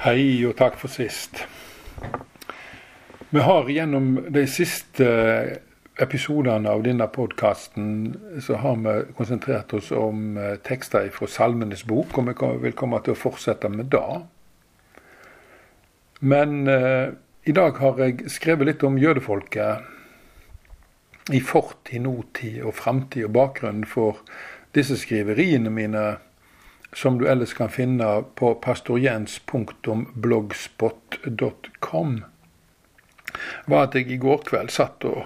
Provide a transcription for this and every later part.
Hei og takk for sist. Vi har gjennom de siste episodene av denne podkasten så har vi konsentrert oss om eh, tekster fra Salmenes bok, og vi vil komme til å fortsette med det. Men eh, i dag har jeg skrevet litt om jødefolket i fortid, nåtid og framtid, og bakgrunnen for disse skriveriene mine som du ellers kan finne på pastorjens.blogspot.com, var at jeg i går kveld satt og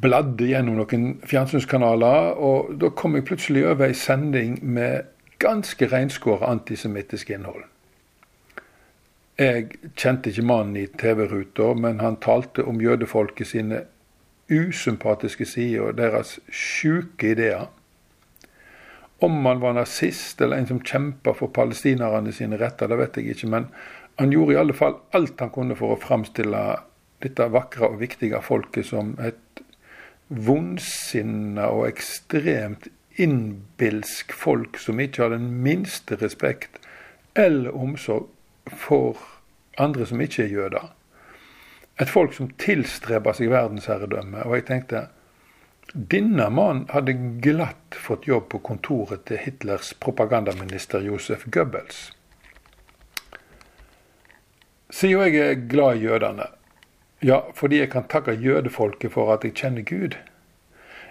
bladde gjennom noen fjernsynskanaler, og da kom jeg plutselig over ei sending med ganske reinskåra antisemittisk innhold. Jeg kjente ikke mannen i TV-ruta, men han talte om jødefolket sine usympatiske sider og deres sjuke ideer. Om han var nazist eller en som kjempa for palestinerne sine retter, det vet jeg ikke. Men han gjorde i alle fall alt han kunne for å framstille dette vakre og viktige folket som et vondsinna og ekstremt innbilsk folk som ikke har den minste respekt eller omsorg for andre som ikke er jøder. Et folk som tilstreber seg verdensherredømme. Og jeg tenkte denne mannen hadde glatt fått jobb på kontoret til Hitlers propagandaminister Josef Goebbels. Siden jeg er glad i jødene, ja, fordi jeg kan takke jødefolket for at jeg kjenner Gud,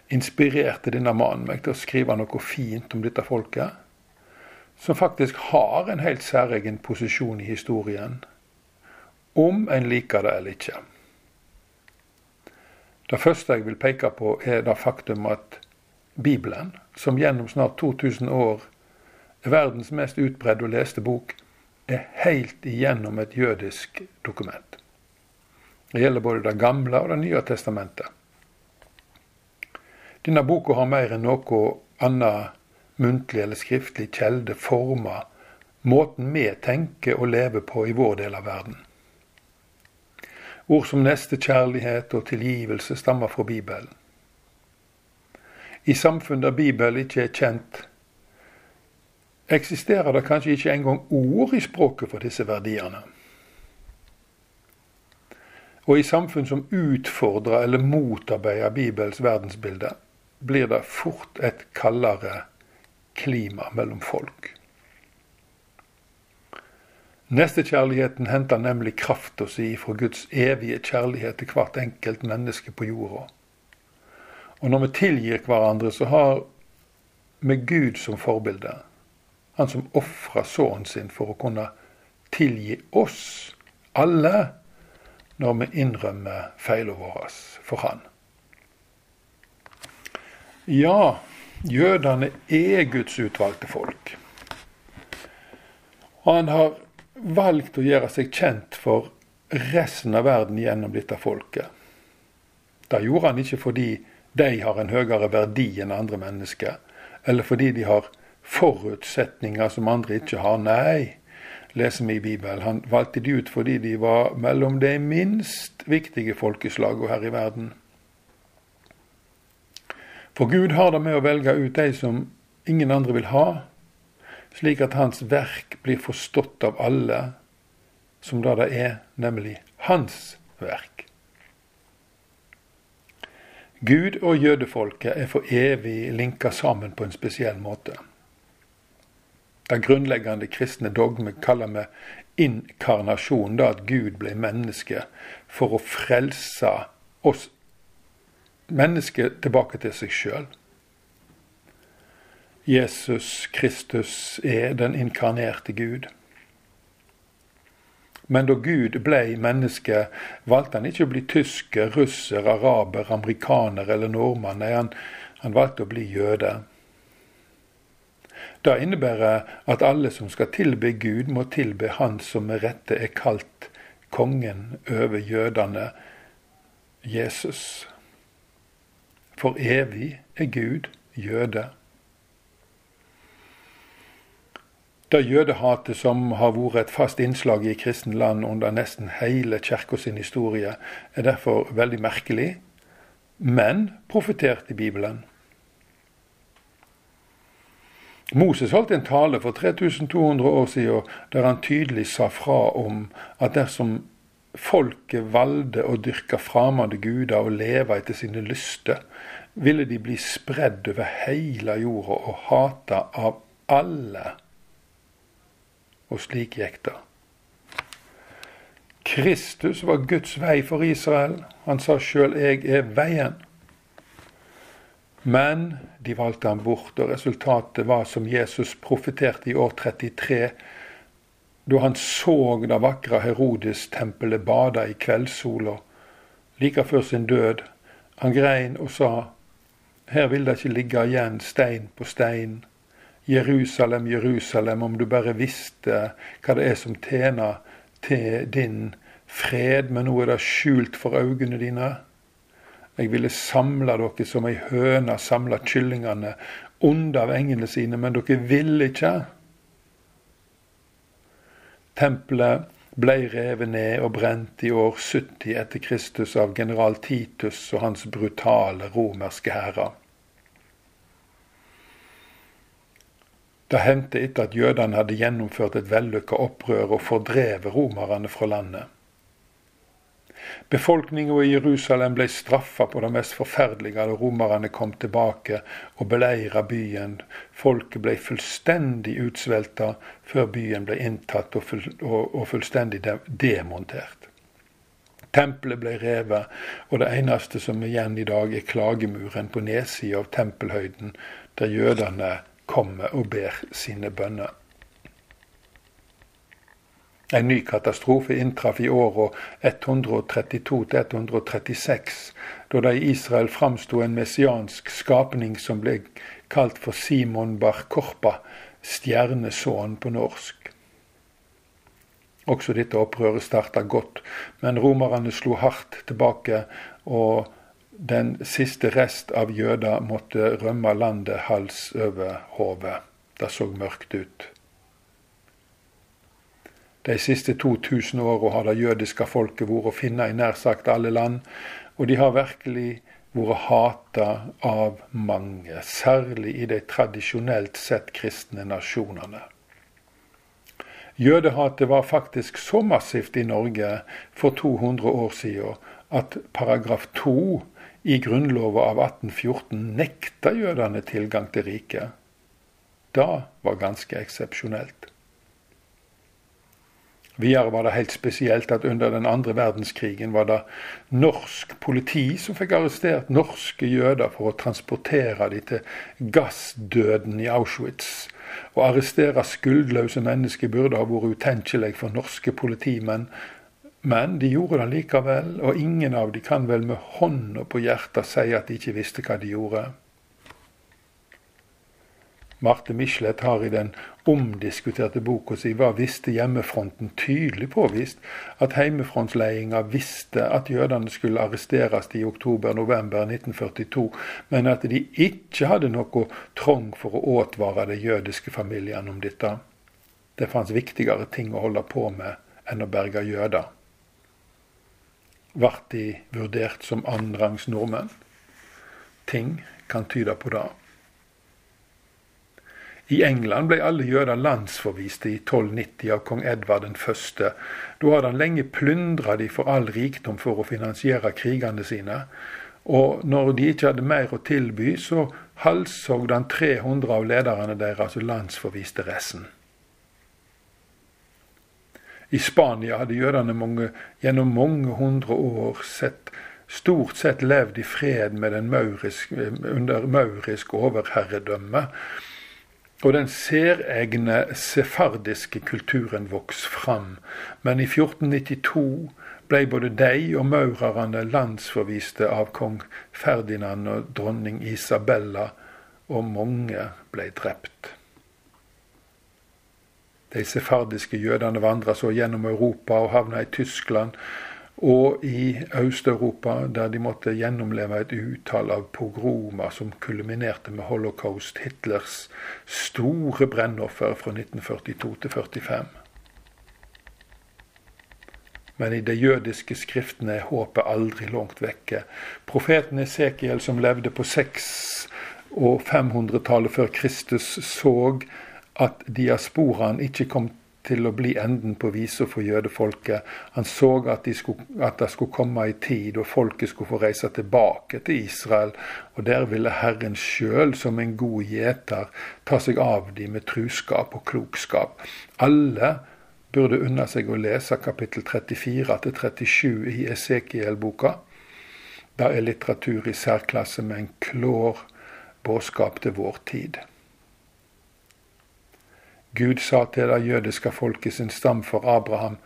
inspirerte denne mannen meg til å skrive noe fint om dette folket, som faktisk har en helt særegen posisjon i historien, om en liker det eller ikke. Det første jeg vil peke på, er det faktum at Bibelen, som gjennom snart 2000 år er verdens mest utbredde og leste bok, er helt igjennom et jødisk dokument. Det gjelder både Det gamle og Det nye testamentet. Denne boka har mer enn noe annet muntlig eller skriftlig kjelde forma måten vi tenker og lever på i vår del av verden. Ord som nestekjærlighet og tilgivelse stammer fra Bibelen. I samfunn der Bibelen ikke er kjent, eksisterer det kanskje ikke engang ord i språket for disse verdiene. Og i samfunn som utfordrer eller motarbeider Bibels verdensbilde, blir det fort et kaldere klima mellom folk. Nestekjærligheten henter nemlig krafta si fra Guds evige kjærlighet til hvert enkelt menneske på jorda. Og når vi tilgir hverandre, så har vi Gud som forbilde. Han som ofra sønnen sin for å kunne tilgi oss alle når vi innrømmer feilene våre for Han. Ja, jødene er Guds utvalgte folk. Og han har valgt å gjøre seg kjent for resten av verden gjennom dette folket. Det gjorde han ikke fordi de har en høyere verdi enn andre mennesker, eller fordi de har forutsetninger som andre ikke har. Nei, leser vi i Bibelen. Han valgte de ut fordi de var mellom de minst viktige folkeslagene her i verden. For Gud har det med å velge ut de som ingen andre vil ha, slik at hans verk blir forstått av alle som da det er, nemlig hans verk. Gud og jødefolket er for evig linka sammen på en spesiell måte. Den grunnleggende kristne dogme kaller vi inkarnasjon, da at Gud ble menneske for å frelse oss mennesker tilbake til seg sjøl. Jesus Kristus er den inkarnerte Gud. Men da Gud ble menneske, valgte han ikke å bli tysker, russer, araber, amerikaner eller nordmann. Nei, han, han valgte å bli jøde. Det innebærer at alle som skal tilbe Gud, må tilbe Han som med rette er kalt kongen over jødene, Jesus. For evig er Gud jøde. Det jødehatet som har vært et fast innslag i kristen land under nesten hele kirka sin historie, er derfor veldig merkelig, men profetert i Bibelen. Moses holdt en tale for 3200 år siden der han tydelig sa fra om at dersom folket valgte å dyrke fremmede guder og leve etter sine lyster, ville de bli spredd over hele jorda og hata av alle. Og slik gikk det. Kristus var Guds vei for Israel. Han sa sjøl 'Jeg er veien'. Men de valgte ham bort, og resultatet var som Jesus profeterte i år 33, da han så det vakre Herodes-tempelet bada i kveldssola like før sin død. Han grein og sa, her vil det ikke ligge igjen stein på stein. Jerusalem, Jerusalem, om du bare visste hva det er som tjener til din fred, men nå er det skjult for øynene dine. Jeg ville samle dere som ei høne samler kyllingene under engene sine, men dere ville ikke. Tempelet ble revet ned og brent i år 70 etter Kristus av general Titus og hans brutale romerske hærer. Det hendte etter at jødene hadde gjennomført et vellykka opprør og fordrevet romerne fra landet. Befolkninga i Jerusalem ble straffa på det mest forferdelige da romerne kom tilbake og beleira byen. Folket ble fullstendig utsvelta før byen ble inntatt og, full, og, og fullstendig demontert. Tempelet ble revet, og det eneste som er igjen i dag, er klagemuren på nedsida av tempelhøyden, der jødene kommer og ber sine bønner. En ny katastrofe inntraff i åra 132-136, da det i Israel framsto en messiansk skapning som ble kalt for Simon bar Korpa, stjernesønnen på norsk. Også dette opprøret starta godt, men romerne slo hardt tilbake, og den siste rest av jøder måtte rømme landet hals over hode. Det så mørkt ut. De siste 2000 åra har det jødiske folket vært å finne i nær sagt alle land, og de har virkelig vært hata av mange, særlig i de tradisjonelt sett kristne nasjonene. Jødehatet var faktisk så massivt i Norge for 200 år siden at paragraf 2 i Grunnloven av 1814 nekta jødene tilgang til riket. Det var ganske eksepsjonelt. Videre var det helt spesielt at under den andre verdenskrigen var det norsk politi som fikk arrestert norske jøder for å transportere dem til gassdøden i Auschwitz. Å arrestere skuldløse mennesker burde ha vært utenkelig for norske politimenn, men de gjorde det likevel, og ingen av dem kan vel med hånda på hjertet si at de ikke visste hva de gjorde. Marte Michelet har i den omdiskuterte boka si 'Hva visste hjemmefronten?' tydelig påvist at heimefrontsledelsen visste at jødene skulle arresteres i oktober-november 1942, men at de ikke hadde noe trong for å advare de jødiske familiene om dette. Det fantes viktigere ting å holde på med enn å berge jøder. Ble de vurdert som annenrangs nordmenn? Ting kan tyde på det. I England ble alle jøder landsforviste i 1290 av kong Edvard 1. Da hadde han lenge plyndra de for all rikdom for å finansiere krigene sine. Og når de ikke hadde mer å tilby, så halshogde han 300 av lederne deres og landsforviste resten. I Spania hadde jødene mange, gjennom mange hundre år sett, stort sett levd i fred maurisk, under maurisk overherredømme. Og den særegne sefardiske kulturen vokste fram, men i 1492 ble både de og maurerne landsforviste av kong Ferdinand og dronning Isabella, og mange ble drept. De sefardiske jødene vandra så gjennom Europa og havna i Tyskland, og i Øst-Europa, der de måtte gjennomleve et utall av pogromer som kulminerte med holocaust, Hitlers store brennoffer fra 1942 til 1945. Men i de jødiske skriftene er håpet aldri langt vekke. Profeten Esekiel, som levde på 6 og 500-tallet før Kristus så at diasporaen ikke kom til å bli enden på visa for jødefolket. Han så at, de skulle, at det skulle komme ei tid og folket skulle få reise tilbake til Israel. Og der ville Herren sjøl, som en god gjeter, ta seg av dem med truskap og klokskap. Alle burde unne seg å lese kapittel 34 til 37 i Esekiel-boka. Det er litteratur i særklasse med en klår budskap til vår tid. Gud sa til det jødiske folket sin stam for Abraham,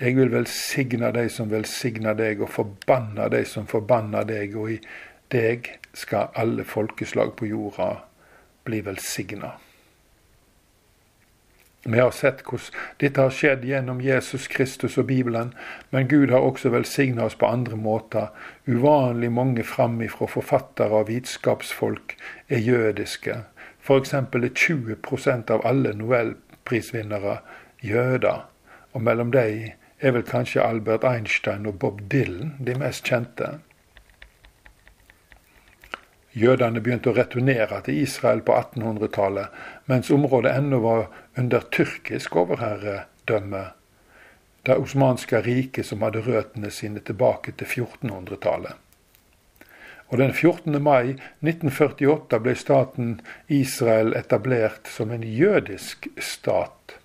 jeg vil velsigne deg som velsigner deg, og forbanne deg som forbanner deg, og i deg skal alle folkeslag på jorda bli velsigna. Vi har sett hvordan dette har skjedd gjennom Jesus Kristus og Bibelen, men Gud har også velsigna oss på andre måter. Uvanlig mange framifrå forfattere og vitskapsfolk er jødiske. F.eks. er 20% av alle nobelprisvinnere jøder. Og mellom dem er vel kanskje Albert Einstein og Bob Dylan de mest kjente. Jødene begynte å returnere til Israel på 1800-tallet, mens området ennå var under tyrkisk overherredømme. Det osmanske riket som hadde røttene sine tilbake til 1400-tallet. Og den 14. mai 1948 ble staten Israel etablert som en jødisk stat.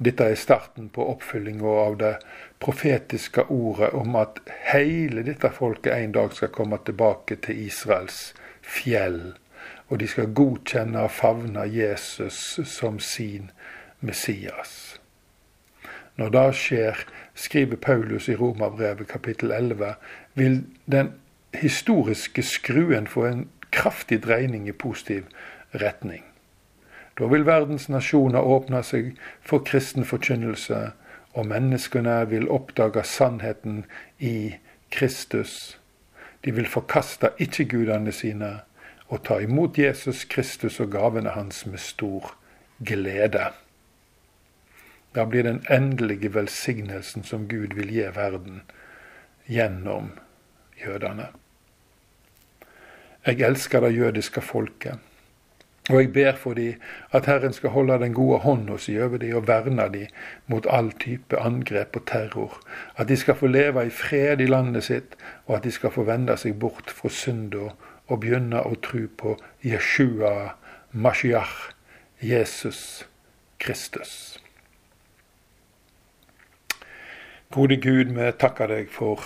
Dette er starten på oppfyllinga av det profetiske ordet om at hele dette folket en dag skal komme tilbake til Israels fjell, og de skal godkjenne og favne Jesus som sin Messias. Når det skjer, skriver Paulus i Romerbrevet kapittel 11, vil den historiske skruen få en kraftig dreining i positiv retning. Da vil verdens nasjoner åpne seg for kristen forkynnelse, og menneskene vil oppdage sannheten i Kristus. De vil forkaste ikke-gudene sine og ta imot Jesus Kristus og gavene hans med stor glede. Da blir den endelige velsignelsen som Gud vil gi verden gjennom jødene. Jeg elsker det jødiske folket. Og jeg ber for dem at Herren skal holde den gode hånda si over dem og verne dem mot all type angrep og terror. At de skal få leve i fred i landet sitt, og at de skal få vende seg bort fra synda og begynne å tro på Jeshua, Mashiach, Jesus Kristus. Gode Gud, vi takker deg for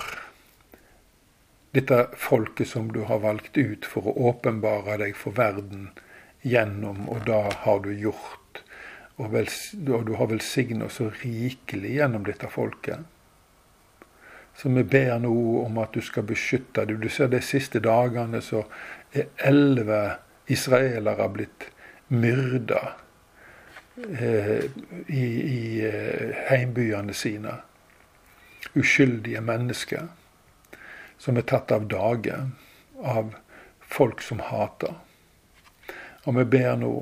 dette folket som du har valgt ut for å åpenbare deg for verden gjennom, og da har du gjort. Og, du har velsignet så rikelig gjennom dette folket. Så vi ber nå om at du skal beskytte dem. Du ser de siste dagene så er elleve israelere blitt myrda eh, i, i eh, heimbyene sine uskyldige mennesker som er tatt av dage av folk som hater. Og vi ber nå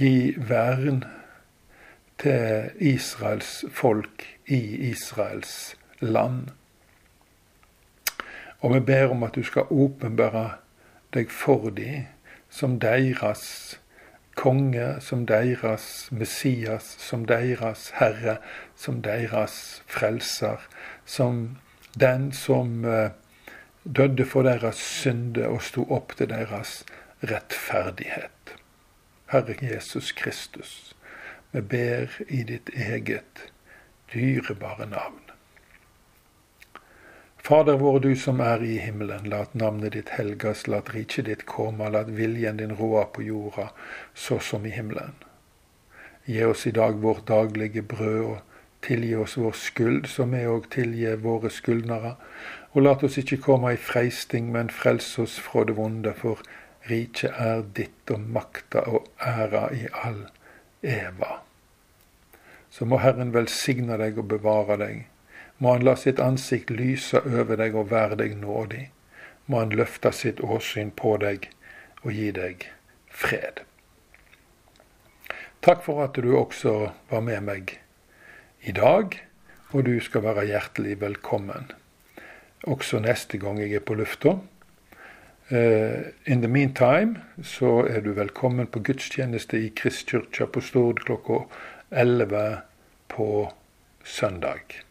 gi vern til Israels folk i Israels land. Og vi ber om at du skal åpenbære deg for dem som deres konge, som deres Messias, som deres Herre, som deres frelser, som den som uh, døde for deres synde og sto opp til deres rettferdighet. Herre Jesus Kristus, vi ber i ditt eget dyrebare navn. Fader vår, du som er i himmelen, lat navnet ditt helgas, lat riket ditt komme, lat viljen din råde på jorda, så som i himmelen. Gi oss i dag vårt daglige brød, og tilgi oss vår skyld, som vi òg tilgir våre skyldnere. Og lat oss ikke komme i freisting, men frels oss fra det vonde, for riket er ditt, og makta og æra i all eva. Så må Herren velsigne deg og bevare deg må han la sitt ansikt lyse over deg og være deg nådig. Må han løfte sitt åsyn på deg og gi deg fred. Takk for at du også var med meg i dag, og du skal være hjertelig velkommen også neste gang jeg er på lufta. Uh, in the meantime så er du velkommen på gudstjeneste i Kristkirka på Stord klokka 11 på søndag.